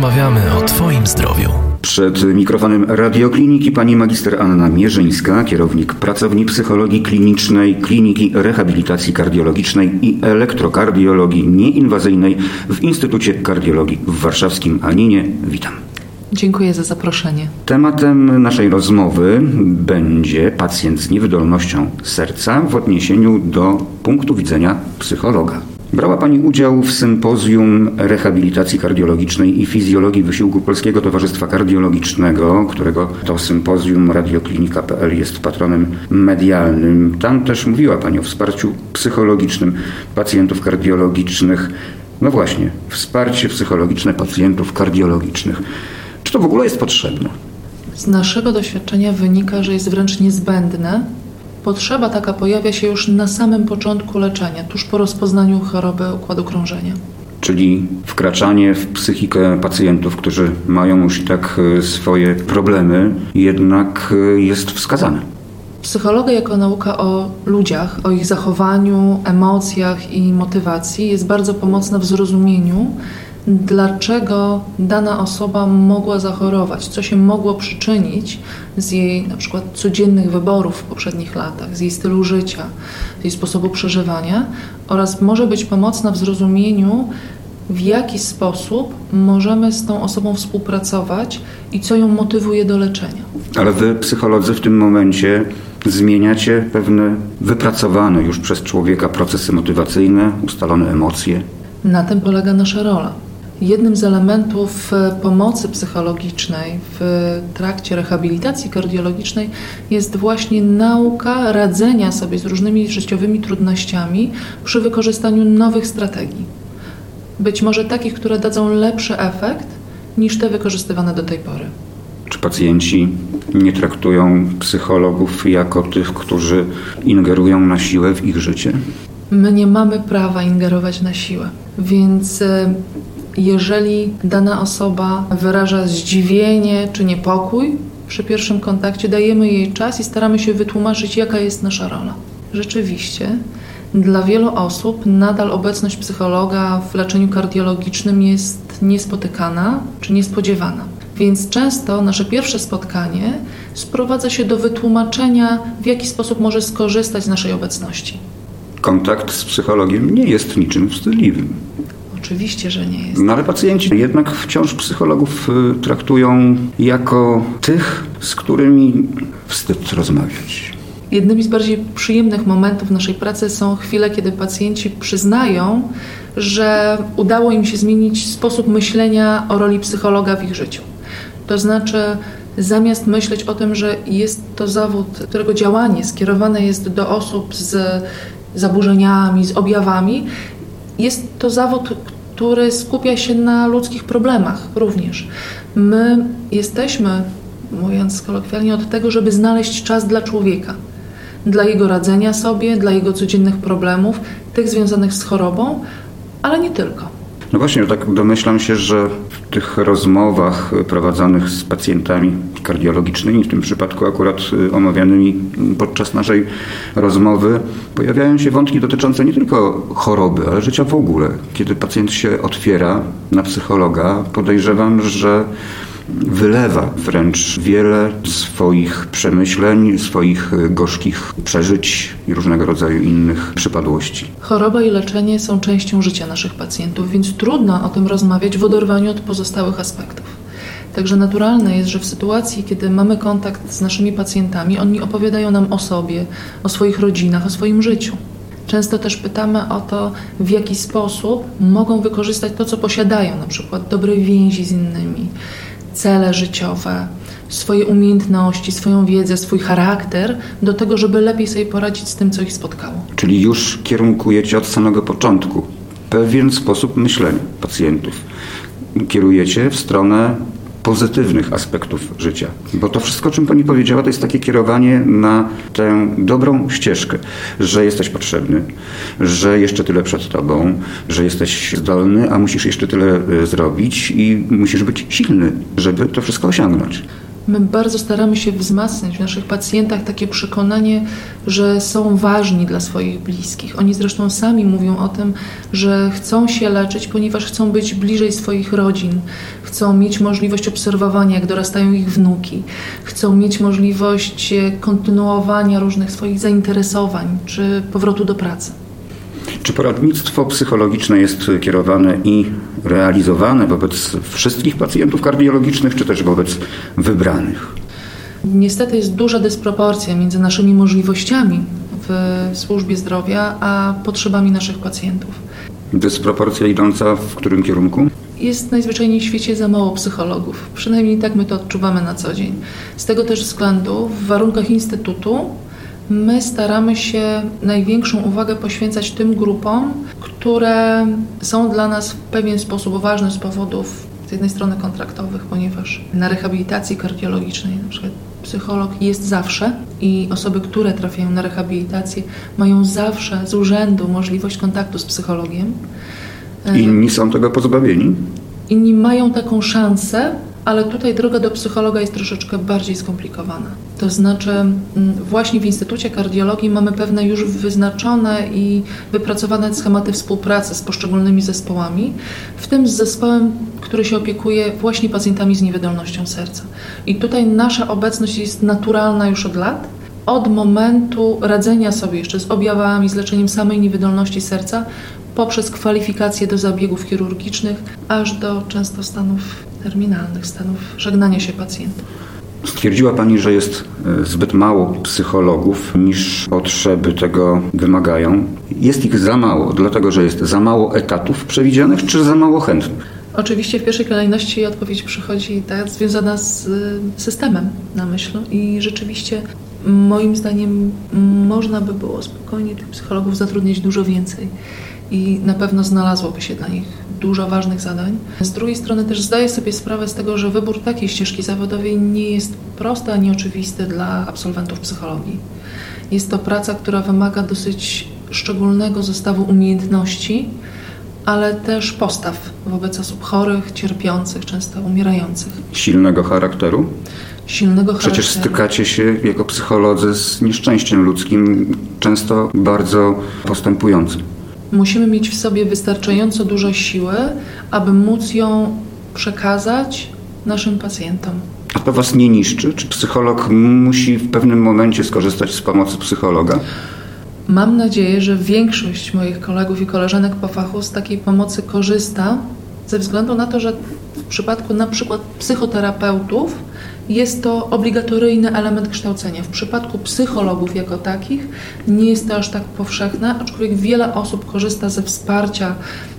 porozmawiamy o Twoim zdrowiu. Przed mikrofonem radiokliniki pani magister Anna Mierzyńska, kierownik pracowni psychologii klinicznej, kliniki rehabilitacji kardiologicznej i elektrokardiologii nieinwazyjnej w Instytucie Kardiologii w warszawskim Aninie. Witam. Dziękuję za zaproszenie. Tematem naszej rozmowy będzie pacjent z niewydolnością serca w odniesieniu do punktu widzenia psychologa. Brała Pani udział w sympozjum rehabilitacji kardiologicznej i fizjologii wysiłku Polskiego Towarzystwa Kardiologicznego, którego to sympozjum radioklinika.pl jest patronem medialnym. Tam też mówiła Pani o wsparciu psychologicznym pacjentów kardiologicznych. No właśnie, wsparcie psychologiczne pacjentów kardiologicznych. Czy to w ogóle jest potrzebne? Z naszego doświadczenia wynika, że jest wręcz niezbędne. Potrzeba taka pojawia się już na samym początku leczenia, tuż po rozpoznaniu choroby układu krążenia. Czyli wkraczanie w psychikę pacjentów, którzy mają już i tak e, swoje problemy, jednak e, jest wskazane. Psychologia jako nauka o ludziach, o ich zachowaniu, emocjach i motywacji jest bardzo pomocna w zrozumieniu dlaczego dana osoba mogła zachorować, co się mogło przyczynić z jej na przykład codziennych wyborów w poprzednich latach, z jej stylu życia, z jej sposobu przeżywania oraz może być pomocna w zrozumieniu, w jaki sposób możemy z tą osobą współpracować i co ją motywuje do leczenia. Ale wy, psycholodzy, w tym momencie zmieniacie pewne wypracowane już przez człowieka procesy motywacyjne, ustalone emocje. Na tym polega nasza rola. Jednym z elementów e, pomocy psychologicznej w trakcie rehabilitacji kardiologicznej jest właśnie nauka radzenia sobie z różnymi życiowymi trudnościami przy wykorzystaniu nowych strategii. Być może takich, które dadzą lepszy efekt niż te wykorzystywane do tej pory. Czy pacjenci nie traktują psychologów jako tych, którzy ingerują na siłę w ich życie? My nie mamy prawa ingerować na siłę, więc e, jeżeli dana osoba wyraża zdziwienie czy niepokój przy pierwszym kontakcie, dajemy jej czas i staramy się wytłumaczyć, jaka jest nasza rola. Rzeczywiście, dla wielu osób nadal obecność psychologa w leczeniu kardiologicznym jest niespotykana czy niespodziewana. Więc często nasze pierwsze spotkanie sprowadza się do wytłumaczenia, w jaki sposób może skorzystać z naszej obecności. Kontakt z psychologiem nie jest niczym wstydliwym. Oczywiście, że nie jest. No ale pacjenci jednak wciąż psychologów y, traktują jako tych, z którymi wstyd rozmawiać. Jednymi z bardziej przyjemnych momentów naszej pracy są chwile, kiedy pacjenci przyznają, że udało im się zmienić sposób myślenia o roli psychologa w ich życiu. To znaczy, zamiast myśleć o tym, że jest to zawód, którego działanie skierowane jest do osób z zaburzeniami, z objawami, jest to zawód, który skupia się na ludzkich problemach również. My jesteśmy, mówiąc kolokwialnie, od tego, żeby znaleźć czas dla człowieka, dla jego radzenia sobie, dla jego codziennych problemów, tych związanych z chorobą, ale nie tylko. No właśnie, tak domyślam się, że w tych rozmowach prowadzonych z pacjentami kardiologicznymi, w tym przypadku akurat y, omawianymi podczas naszej rozmowy, pojawiają się wątki dotyczące nie tylko choroby, ale życia w ogóle. Kiedy pacjent się otwiera na psychologa, podejrzewam, że wylewa wręcz wiele swoich przemyśleń, swoich gorzkich przeżyć i różnego rodzaju innych przypadłości. Choroba i leczenie są częścią życia naszych pacjentów, więc trudno o tym rozmawiać w oderwaniu od pozostałych aspektów. Także naturalne jest, że w sytuacji, kiedy mamy kontakt z naszymi pacjentami, oni opowiadają nam o sobie, o swoich rodzinach, o swoim życiu. Często też pytamy o to, w jaki sposób mogą wykorzystać to, co posiadają, na przykład dobre więzi z innymi, cele życiowe, swoje umiejętności, swoją wiedzę, swój charakter do tego, żeby lepiej sobie poradzić z tym, co ich spotkało. Czyli już kierunkujecie od samego początku pewien sposób myślenia pacjentów. Kierujecie w stronę pozytywnych aspektów życia. Bo to wszystko, o czym Pani powiedziała, to jest takie kierowanie na tę dobrą ścieżkę, że jesteś potrzebny, że jeszcze tyle przed Tobą, że jesteś zdolny, a musisz jeszcze tyle y, zrobić i musisz być silny, żeby to wszystko osiągnąć. My bardzo staramy się wzmacniać w naszych pacjentach takie przekonanie, że są ważni dla swoich bliskich. Oni zresztą sami mówią o tym, że chcą się leczyć, ponieważ chcą być bliżej swoich rodzin, chcą mieć możliwość obserwowania, jak dorastają ich wnuki, chcą mieć możliwość kontynuowania różnych swoich zainteresowań czy powrotu do pracy. Czy poradnictwo psychologiczne jest kierowane i realizowane wobec wszystkich pacjentów kardiologicznych, czy też wobec wybranych? Niestety jest duża dysproporcja między naszymi możliwościami w służbie zdrowia a potrzebami naszych pacjentów. Dysproporcja idąca w którym kierunku? Jest najzwyczajniej w świecie za mało psychologów. Przynajmniej tak my to odczuwamy na co dzień. Z tego też względu w warunkach Instytutu My staramy się największą uwagę poświęcać tym grupom, które są dla nas w pewien sposób ważne z powodów z jednej strony kontraktowych, ponieważ na rehabilitacji kardiologicznej na przykład psycholog jest zawsze i osoby, które trafiają na rehabilitację mają zawsze z urzędu możliwość kontaktu z psychologiem. Inni są tego pozbawieni? Inni mają taką szansę, ale tutaj droga do psychologa jest troszeczkę bardziej skomplikowana. To znaczy, mm, właśnie w Instytucie Kardiologii mamy pewne już wyznaczone i wypracowane schematy współpracy z poszczególnymi zespołami, w tym z zespołem, który się opiekuje właśnie pacjentami z niewydolnością serca. I tutaj nasza obecność jest naturalna już od lat. Od momentu radzenia sobie jeszcze z objawami, z leczeniem samej niewydolności serca, poprzez kwalifikacje do zabiegów chirurgicznych, aż do często stanów terminalnych, stanów żegnania się pacjentów. Stwierdziła Pani, że jest e, zbyt mało psychologów niż potrzeby tego wymagają. Jest ich za mało, dlatego że jest za mało etatów przewidzianych, czy za mało chętnych? Oczywiście w pierwszej kolejności odpowiedź przychodzi ta związana z e, systemem na myśl i rzeczywiście moim zdaniem można by było spokojnie tych psychologów zatrudnić dużo więcej i na pewno znalazłoby się dla nich dużo ważnych zadań. Z drugiej strony też zdaję sobie sprawę z tego, że wybór takiej ścieżki zawodowej nie jest prosty ani oczywisty dla absolwentów psychologii. Jest to praca, która wymaga dosyć szczególnego zestawu umiejętności, ale też postaw wobec osób chorych, cierpiących, często umierających. Silnego charakteru? Silnego charakteru. Przecież stykacie się jako psycholodzy z nieszczęściem ludzkim, często bardzo postępującym. Musimy mieć w sobie wystarczająco dużo siły, aby móc ją przekazać naszym pacjentom. A to Was nie niszczy? Czy psycholog musi w pewnym momencie skorzystać z pomocy psychologa? Mam nadzieję, że większość moich kolegów i koleżanek po fachu z takiej pomocy korzysta, ze względu na to, że w przypadku na przykład psychoterapeutów jest to obligatoryjny element kształcenia. W przypadku psychologów jako takich nie jest to aż tak powszechne, aczkolwiek wiele osób korzysta ze wsparcia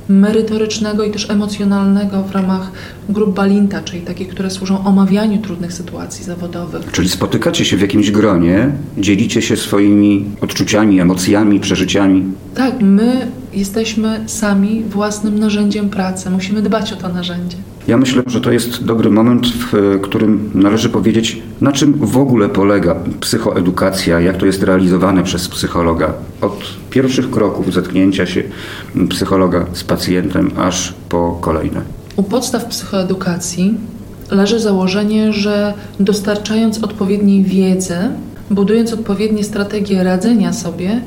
merytorycznego i też emocjonalnego w ramach grup Balinta, czyli takich, które służą omawianiu trudnych sytuacji zawodowych. Czyli spotykacie się w jakimś gronie, dzielicie się swoimi odczuciami, emocjami, przeżyciami. Tak, my jesteśmy sami własnym narzędziem pracy. Musimy dbać o to narzędzie. Ja myślę, że to jest dobry moment, w którym należy powiedzieć, na czym w ogóle polega psychoedukacja, jak to jest realizowane przez psychologa. Od pierwszych kroków zetknięcia się psychologa z pacjentem, aż po kolejne. U podstaw psychoedukacji leży założenie, że dostarczając odpowiedniej wiedzy, budując odpowiednie strategie radzenia sobie,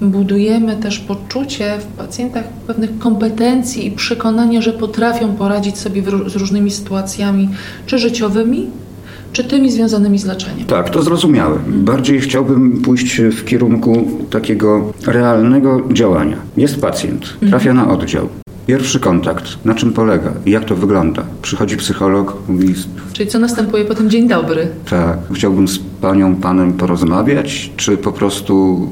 budujemy też poczucie w pacjentach pewnych kompetencji i przekonania, że potrafią poradzić sobie z różnymi sytuacjami, czy życiowymi, czy tymi związanymi z leczeniem. Tak, to zrozumiałe. Bardziej chciałbym pójść w kierunku takiego realnego działania. Jest pacjent, trafia na oddział. Pierwszy kontakt, na czym polega? Jak to wygląda? Przychodzi psycholog, mówi... Czyli co następuje po tym dzień dobry? Tak, chciałbym z panią, panem porozmawiać, czy po prostu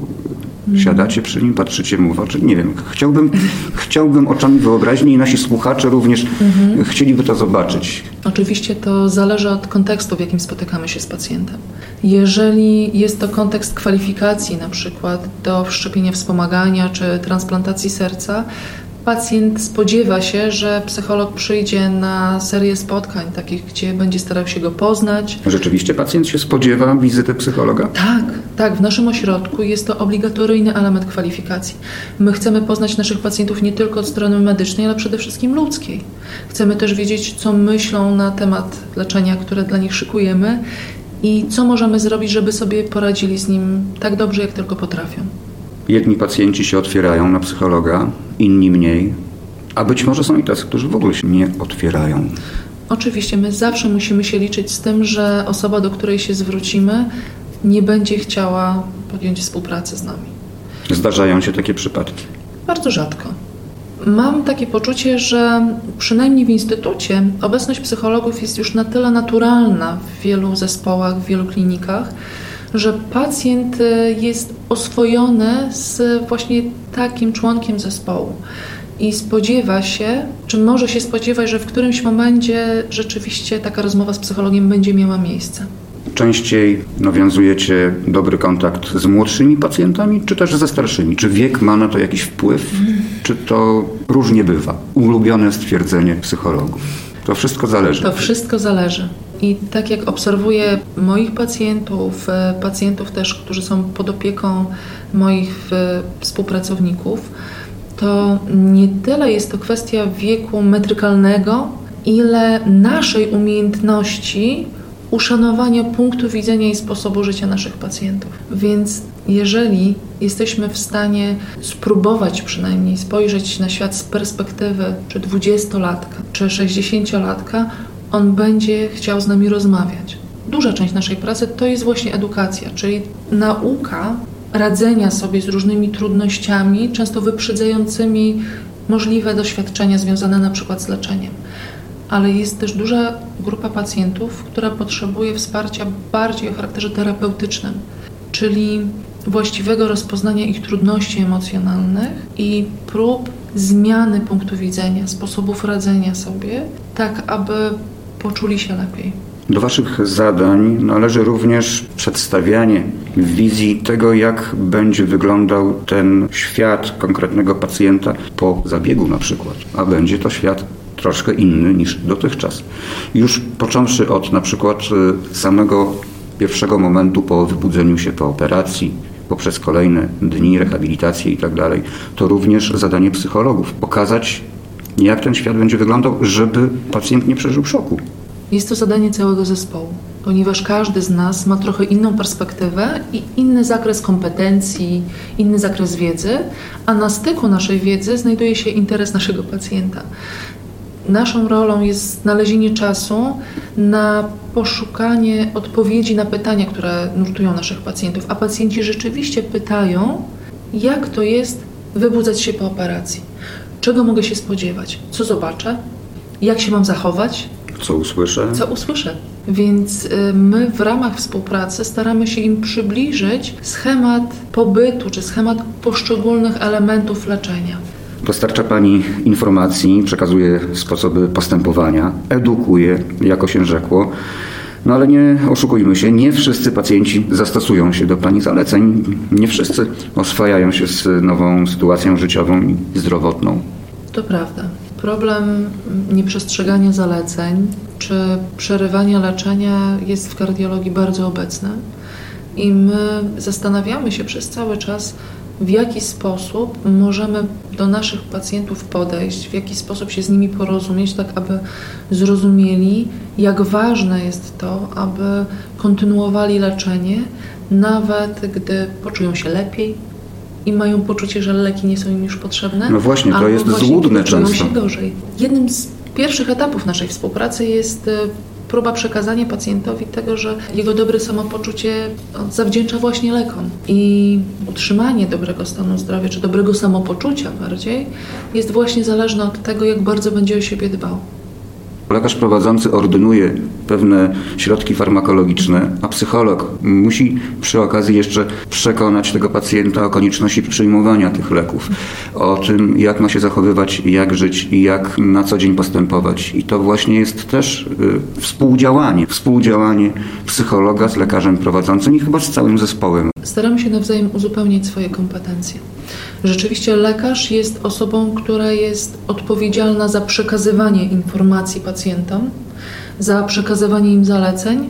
Siadacie przy nim, patrzycie mu w oczy. Nie wiem, chciałbym, chciałbym oczami wyobraźni i nasi słuchacze również mhm. chcieliby to zobaczyć. Oczywiście to zależy od kontekstu, w jakim spotykamy się z pacjentem. Jeżeli jest to kontekst kwalifikacji, na przykład do wszczepienia wspomagania czy transplantacji serca, Pacjent spodziewa się, że psycholog przyjdzie na serię spotkań, takich, gdzie będzie starał się go poznać. Rzeczywiście pacjent się spodziewa wizyty psychologa? Tak, tak. W naszym ośrodku jest to obligatoryjny element kwalifikacji. My chcemy poznać naszych pacjentów nie tylko od strony medycznej, ale przede wszystkim ludzkiej. Chcemy też wiedzieć, co myślą na temat leczenia, które dla nich szykujemy i co możemy zrobić, żeby sobie poradzili z nim tak dobrze, jak tylko potrafią. Jedni pacjenci się otwierają na psychologa, inni mniej, a być może są i tacy, którzy w ogóle się nie otwierają. Oczywiście, my zawsze musimy się liczyć z tym, że osoba, do której się zwrócimy, nie będzie chciała podjąć współpracy z nami. Zdarzają się takie przypadki. Bardzo rzadko. Mam takie poczucie, że przynajmniej w instytucie obecność psychologów jest już na tyle naturalna w wielu zespołach, w wielu klinikach, że pacjent y, jest oswojony z właśnie takim członkiem zespołu i spodziewa się, czy może się spodziewać, że w którymś momencie rzeczywiście taka rozmowa z psychologiem będzie miała miejsce. Częściej nawiązujecie dobry kontakt z młodszymi pacjentami, czy też ze starszymi? Czy wiek ma na to jakiś wpływ, czy to różnie bywa? Ulubione stwierdzenie psychologów. To wszystko zależy. To wszystko zależy. I tak jak obserwuję moich pacjentów, e, pacjentów też, którzy są pod opieką moich e, współpracowników, to nie tyle jest to kwestia wieku metrykalnego, ile naszej umiejętności uszanowania punktu widzenia i sposobu życia naszych pacjentów. Więc jeżeli jesteśmy w stanie spróbować przynajmniej spojrzeć na świat z perspektywy czy dwudziestolatka, czy sześćdziesięciolatka, on będzie chciał z nami rozmawiać. Duża część naszej pracy to jest właśnie edukacja, czyli nauka radzenia sobie z różnymi trudnościami, często wyprzedzającymi możliwe doświadczenia związane na przykład z leczeniem. Ale jest też duża grupa pacjentów, która potrzebuje wsparcia bardziej o charakterze terapeutycznym, czyli właściwego rozpoznania ich trudności emocjonalnych i prób zmiany punktu widzenia, sposobów radzenia sobie, tak aby poczuli się lepiej. Do Waszych zadań należy również przedstawianie wizji tego, jak będzie wyglądał ten świat konkretnego pacjenta po zabiegu na przykład, a będzie to świat troszkę inny niż dotychczas. Już począwszy od na przykład y, samego pierwszego momentu po wybudzeniu się po operacji, poprzez kolejne dni rehabilitacji i tak dalej, to również zadanie psychologów pokazać, jak ten świat będzie wyglądał, żeby pacjent nie przeżył szoku. Jest to zadanie całego zespołu, ponieważ każdy z nas ma trochę inną perspektywę i inny zakres kompetencji, inny zakres wiedzy, a na styku naszej wiedzy znajduje się interes naszego pacjenta. Naszą rolą jest znalezienie czasu na poszukanie odpowiedzi na pytania, które nurtują naszych pacjentów, a pacjenci rzeczywiście pytają, jak to jest wybudzać się po operacji, czego mogę się spodziewać, co zobaczę, jak się mam zachować, co usłyszę? Co usłyszę. Więc y, my w ramach współpracy staramy się im przybliżyć schemat pobytu czy schemat poszczególnych elementów leczenia. Dostarcza Pani informacji, przekazuje sposoby postępowania, edukuje, jako się rzekło. No ale nie oszukujmy się, nie wszyscy pacjenci zastosują się do Pani zaleceń, nie wszyscy oswajają się z nową sytuacją życiową i zdrowotną. To prawda. Problem nieprzestrzegania zaleceń czy przerywania leczenia jest w kardiologii bardzo obecny i my zastanawiamy się przez cały czas, w jaki sposób możemy do naszych pacjentów podejść, w jaki sposób się z nimi porozumieć, tak aby zrozumieli, jak ważne jest to, aby kontynuowali leczenie, nawet gdy poczują się lepiej, i mają poczucie, że leki nie są im już potrzebne. No właśnie, to jest złudne często. się gorzej. Jednym z pierwszych etapów naszej współpracy jest e, próba przekazania pacjentowi tego, że jego dobre samopoczucie zawdzięcza właśnie lekom. I utrzymanie dobrego stanu zdrowia, czy dobrego samopoczucia bardziej, jest właśnie zależne od tego, jak bardzo będzie o siebie dbał. Lekarz prowadzący ordynuje pewne środki farmakologiczne, a psycholog musi przy okazji jeszcze przekonać tego pacjenta o konieczności przyjmowania tych leków, o tym, jak ma się zachowywać, jak żyć i jak na co dzień postępować. I to właśnie jest też y, współdziałanie, współdziałanie psychologa z lekarzem prowadzącym i chyba z całym zespołem. Staramy się nawzajem uzupełniać swoje kompetencje. Rzeczywiście lekarz jest osobą, która jest odpowiedzialna za przekazywanie informacji pacjentom, za przekazywanie im zaleceń.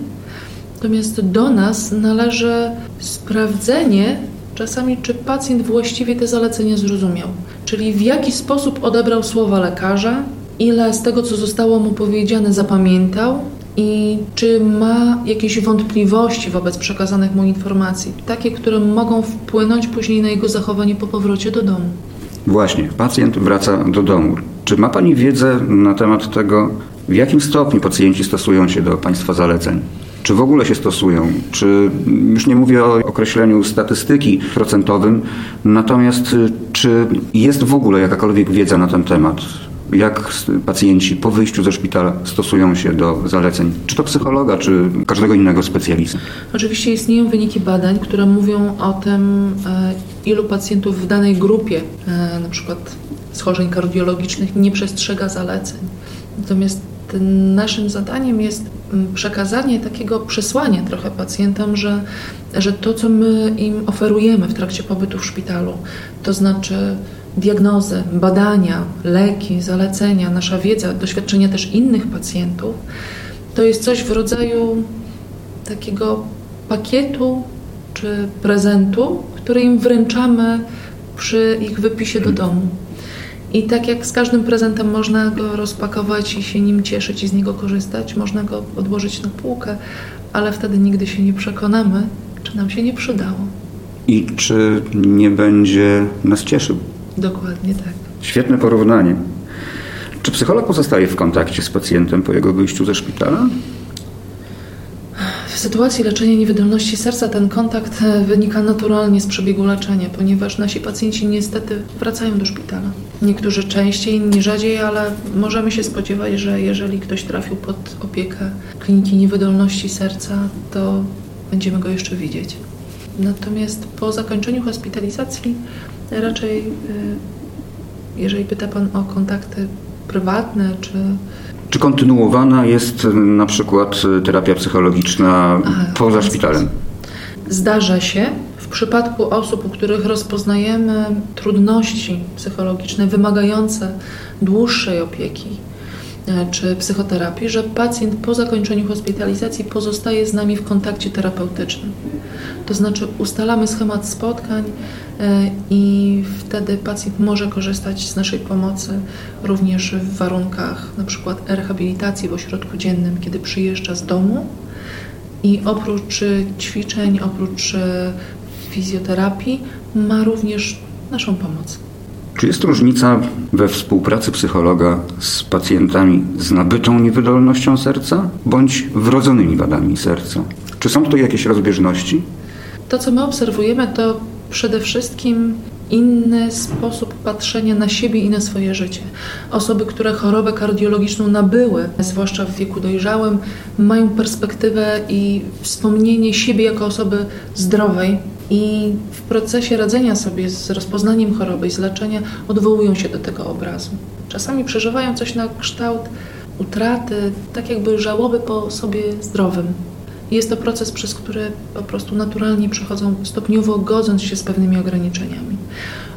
Natomiast do nas należy sprawdzenie czasami, czy pacjent właściwie te zalecenia zrozumiał, czyli w jaki sposób odebrał słowa lekarza, ile z tego, co zostało mu powiedziane, zapamiętał i czy ma jakieś wątpliwości wobec przekazanych mu informacji, takie, które mogą wpłynąć później na jego zachowanie po powrocie do domu. Właśnie, pacjent wraca do domu. Czy ma Pani wiedzę na temat tego, w jakim stopniu pacjenci stosują się do Państwa zaleceń? Czy w ogóle się stosują? Czy już nie mówię o określeniu statystyki procentowym, natomiast czy jest w ogóle jakakolwiek wiedza na ten temat? Jak pacjenci po wyjściu ze szpitala stosują się do zaleceń, czy to psychologa, czy każdego innego specjalisty? Oczywiście istnieją wyniki badań, które mówią o tym, e, ilu pacjentów w danej grupie, e, na przykład schorzeń kardiologicznych, nie przestrzega zaleceń. Natomiast naszym zadaniem jest przekazanie takiego przesłania trochę pacjentom, że, że to, co my im oferujemy w trakcie pobytu w szpitalu, to znaczy diagnozy, badania, leki, zalecenia, nasza wiedza, doświadczenia też innych pacjentów, to jest coś w rodzaju takiego pakietu czy prezentu, który im wręczamy przy ich wypisie do domu. I tak jak z każdym prezentem można go rozpakować i się nim cieszyć i z niego korzystać, można go odłożyć na półkę, ale wtedy nigdy się nie przekonamy, czy nam się nie przydało. I czy nie będzie nas cieszył. Dokładnie tak. Świetne porównanie. Czy psycholog pozostaje w kontakcie z pacjentem po jego wyjściu ze szpitala? W sytuacji leczenia niewydolności serca ten kontakt e, wynika naturalnie z przebiegu leczenia, ponieważ nasi pacjenci niestety wracają do szpitala. Niektórzy częściej, inni rzadziej, ale możemy się spodziewać, że jeżeli ktoś trafił pod opiekę kliniki niewydolności serca, to będziemy go jeszcze widzieć. Natomiast po zakończeniu hospitalizacji raczej, y, jeżeli pyta Pan o kontakty prywatne, czy czy kontynuowana jest y, na przykład y, terapia psychologiczna Aha, poza szpitalem? Zdarza się. W przypadku osób, u których rozpoznajemy trudności psychologiczne wymagające dłuższej opieki czy psychoterapii, że pacjent po zakończeniu hospitalizacji pozostaje z nami w kontakcie terapeutycznym. To znaczy ustalamy schemat spotkań e, i wtedy pacjent może korzystać z naszej pomocy również w warunkach przykład rehabilitacji w ośrodku dziennym, kiedy przyjeżdża z domu i oprócz ćwiczeń, oprócz e, fizjoterapii ma również naszą pomoc. Czy jest różnica we współpracy psychologa z pacjentami z nabytą niewydolnością serca bądź wrodzonymi wadami serca? Czy są tutaj jakieś rozbieżności? To, co my obserwujemy, to przede wszystkim inny sposób patrzenia na siebie i na swoje życie. Osoby, które chorobę kardiologiczną nabyły, zwłaszcza w wieku dojrzałym, mają perspektywę i wspomnienie siebie jako osoby zdrowej. I w procesie radzenia sobie z rozpoznaniem choroby i z leczenia odwołują się do tego obrazu. Czasami przeżywają coś na kształt utraty, tak jakby żałoby po sobie zdrowym. Jest to proces, przez który po prostu naturalnie przechodzą stopniowo godząc się z pewnymi ograniczeniami.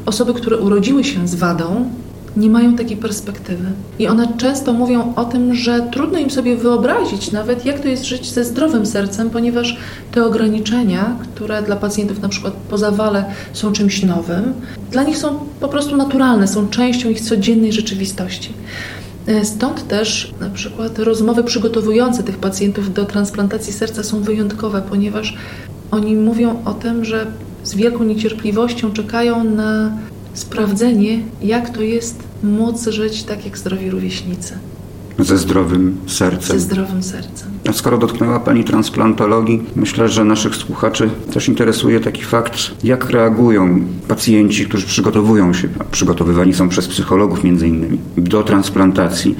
Osoby, które urodziły się z wadą, nie mają takiej perspektywy. I one często mówią o tym, że trudno im sobie wyobrazić nawet, jak to jest żyć ze zdrowym sercem, ponieważ te ograniczenia, które dla pacjentów na przykład po zawale są czymś nowym, dla nich są po prostu naturalne, są częścią ich codziennej rzeczywistości. E, stąd też na przykład rozmowy przygotowujące tych pacjentów do transplantacji serca są wyjątkowe, ponieważ oni mówią o tym, że z wielką niecierpliwością czekają na sprawdzenie, jak to jest móc żyć tak jak zdrowi rówieśnicy. Ze zdrowym sercem. Ze zdrowym sercem. A skoro dotknęła Pani transplantologii, myślę, że naszych słuchaczy też interesuje taki fakt, jak reagują pacjenci, którzy przygotowują się, a przygotowywani są przez psychologów między innymi, do transplantacji,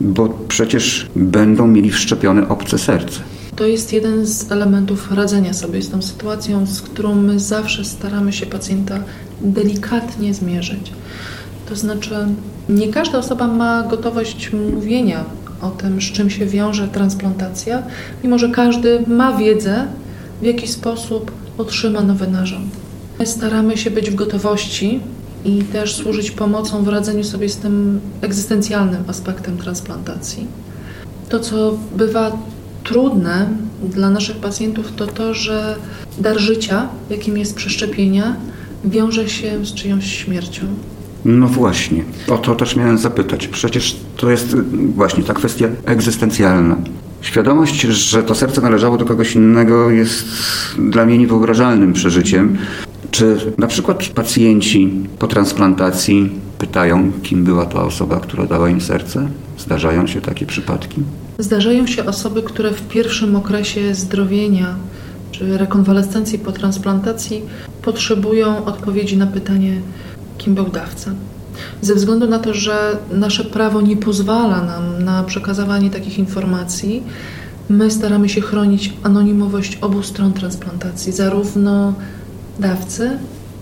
bo przecież będą mieli wszczepione obce serce. To jest jeden z elementów radzenia sobie z tą sytuacją, z którą my zawsze staramy się pacjenta delikatnie zmierzyć. To znaczy, nie każda osoba ma gotowość mówienia o tym, z czym się wiąże transplantacja, mimo że każdy ma wiedzę, w jaki sposób otrzyma nowy narząd. Staramy się być w gotowości i też służyć pomocą w radzeniu sobie z tym egzystencjalnym aspektem transplantacji. To, co bywa trudne dla naszych pacjentów, to to, że dar życia, jakim jest przeszczepienia, wiąże się z czyjąś śmiercią. No właśnie, o to też miałem zapytać. Przecież to jest właśnie ta kwestia egzystencjalna. Świadomość, że to serce należało do kogoś innego jest dla mnie niewyobrażalnym przeżyciem. Czy na przykład pacjenci po transplantacji pytają, kim była ta osoba, która dała im serce? Zdarzają się takie przypadki? Zdarzają się osoby, które w pierwszym okresie zdrowienia czy rekonwalescencji po transplantacji potrzebują odpowiedzi na pytanie, kim był dawca. Ze względu na to, że nasze prawo nie pozwala nam na przekazywanie takich informacji, my staramy się chronić anonimowość obu stron transplantacji, zarówno dawcy,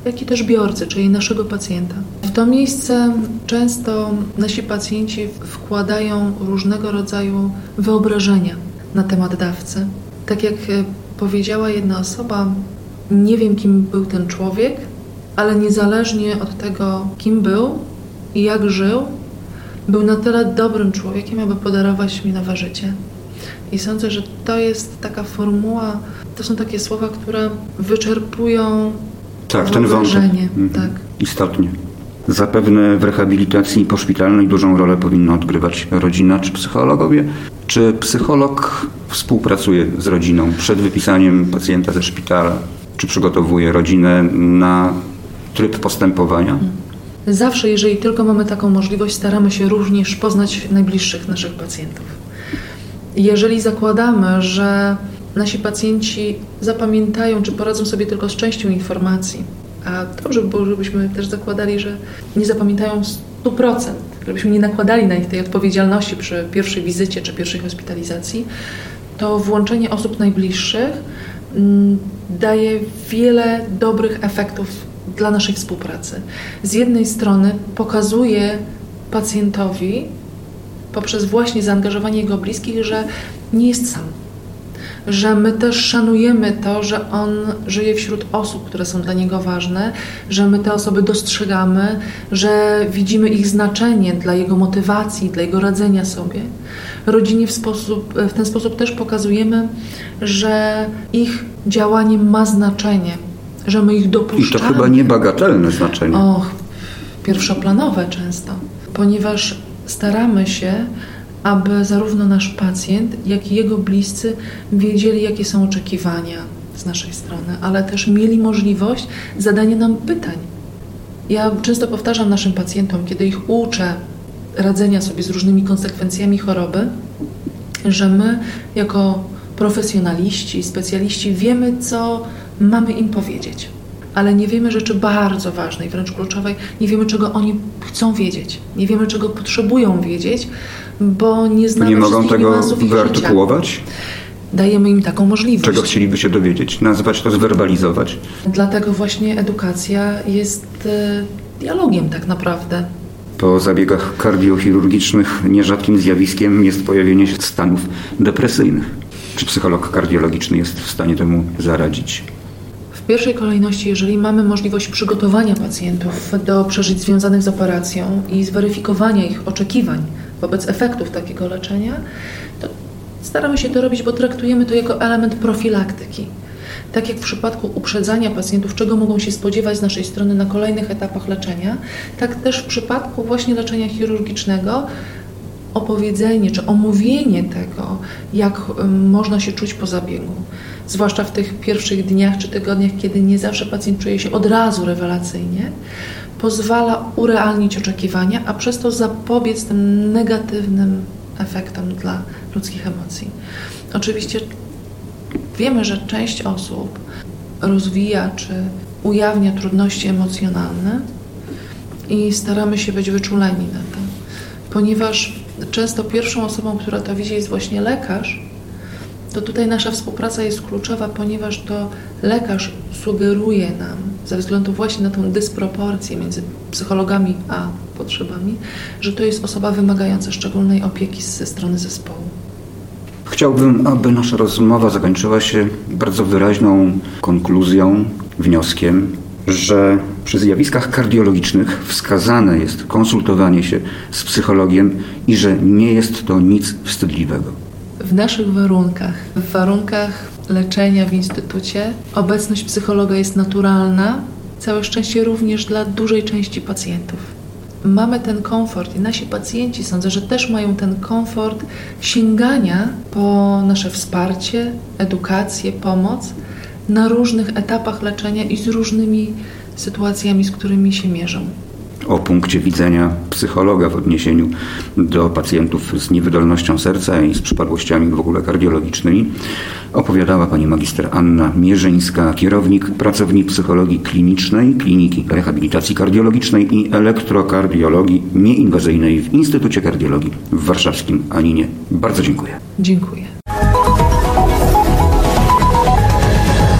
jak i też biorcy, czyli naszego pacjenta. W to miejsce często nasi pacjenci wkładają różnego rodzaju wyobrażenia na temat dawcy. Tak jak powiedziała jedna osoba, nie wiem kim był ten człowiek, ale niezależnie od tego, kim był i jak żył, był na tyle dobrym człowiekiem, aby podarować mi nowe życie. I sądzę, że to jest taka formuła, to są takie słowa, które wyczerpują tak, ten wątek. Mhm. Tak. Istotnie. Zapewne w rehabilitacji poszpitalnej dużą rolę powinna odgrywać rodzina czy psychologowie. Czy psycholog współpracuje z rodziną przed wypisaniem pacjenta ze szpitala? Czy przygotowuje rodzinę na tryb postępowania? Zawsze, jeżeli tylko mamy taką możliwość, staramy się również poznać najbliższych naszych pacjentów. Jeżeli zakładamy, że nasi pacjenci zapamiętają, czy poradzą sobie tylko z częścią informacji, a dobrze by było, żebyśmy też zakładali, że nie zapamiętają 100%, żebyśmy nie nakładali na nich tej odpowiedzialności przy pierwszej wizycie czy pierwszej hospitalizacji, to włączenie osób najbliższych mm, daje wiele dobrych efektów dla naszej współpracy. Z jednej strony pokazuje pacjentowi poprzez właśnie zaangażowanie jego bliskich, że nie jest sam, że my też szanujemy to, że on żyje wśród osób, które są dla niego ważne, że my te osoby dostrzegamy, że widzimy ich znaczenie dla jego motywacji, dla jego radzenia sobie. Rodzinie w, sposób, w ten sposób też pokazujemy, że ich działanie ma znaczenie, że my ich dopuszczamy. I to chyba niebagatelne znaczenie. Och, pierwszoplanowe często, ponieważ staramy się aby zarówno nasz pacjent, jak i jego bliscy wiedzieli, jakie są oczekiwania z naszej strony, ale też mieli możliwość zadania nam pytań. Ja często powtarzam naszym pacjentom, kiedy ich uczę radzenia sobie z różnymi konsekwencjami choroby, że my jako profesjonaliści, specjaliści wiemy, co mamy im powiedzieć, ale nie wiemy rzeczy bardzo ważnej, wręcz kluczowej, nie wiemy, czego oni chcą wiedzieć, nie wiemy, czego potrzebują wiedzieć, bo nie znamy Nie mogą tego wyartykułować? Dajemy im taką możliwość. Czego chcieliby się dowiedzieć? Nazwać to, zwerbalizować? Dlatego właśnie edukacja jest e, dialogiem tak naprawdę. Po zabiegach kardiochirurgicznych nierzadkim zjawiskiem jest pojawienie się stanów depresyjnych. Czy psycholog kardiologiczny jest w stanie temu zaradzić? Pierwszej kolejności, jeżeli mamy możliwość przygotowania pacjentów do przeżyć związanych z operacją i zweryfikowania ich oczekiwań wobec efektów takiego leczenia, to staramy się to robić, bo traktujemy to jako element profilaktyki. Tak jak w przypadku uprzedzania pacjentów, czego mogą się spodziewać z naszej strony na kolejnych etapach leczenia, tak też w przypadku właśnie leczenia chirurgicznego opowiedzenie czy omówienie tego, jak można się czuć po zabiegu, zwłaszcza w tych pierwszych dniach czy tygodniach, kiedy nie zawsze pacjent czuje się od razu rewelacyjnie, pozwala urealnić oczekiwania, a przez to zapobiec tym negatywnym efektom dla ludzkich emocji. Oczywiście wiemy, że część osób rozwija czy ujawnia trudności emocjonalne i staramy się być wyczuleni na to, ponieważ często pierwszą osobą, która to widzi, jest właśnie lekarz, to tutaj nasza współpraca jest kluczowa, ponieważ to lekarz sugeruje nam, ze względu właśnie na tą dysproporcję między psychologami a potrzebami, że to jest osoba wymagająca szczególnej opieki ze strony zespołu. Chciałbym, aby nasza rozmowa zakończyła się bardzo wyraźną konkluzją, wnioskiem, że przy zjawiskach kardiologicznych wskazane jest konsultowanie się z psychologiem i że nie jest to nic wstydliwego. W naszych warunkach, w warunkach leczenia w instytucie, obecność psychologa jest naturalna, całe szczęście również dla dużej części pacjentów. Mamy ten komfort i nasi pacjenci sądzę, że też mają ten komfort sięgania po nasze wsparcie, edukację, pomoc na różnych etapach leczenia i z różnymi sytuacjami, z którymi się mierzą. O punkcie widzenia psychologa w odniesieniu do pacjentów z niewydolnością serca i z przypadłościami w ogóle kardiologicznymi opowiadała pani magister Anna Mierzyńska, kierownik pracowni psychologii klinicznej, Kliniki Rehabilitacji Kardiologicznej i Elektrokardiologii Nieinwazyjnej w Instytucie Kardiologii w warszawskim Aninie. Bardzo dziękuję. Dziękuję.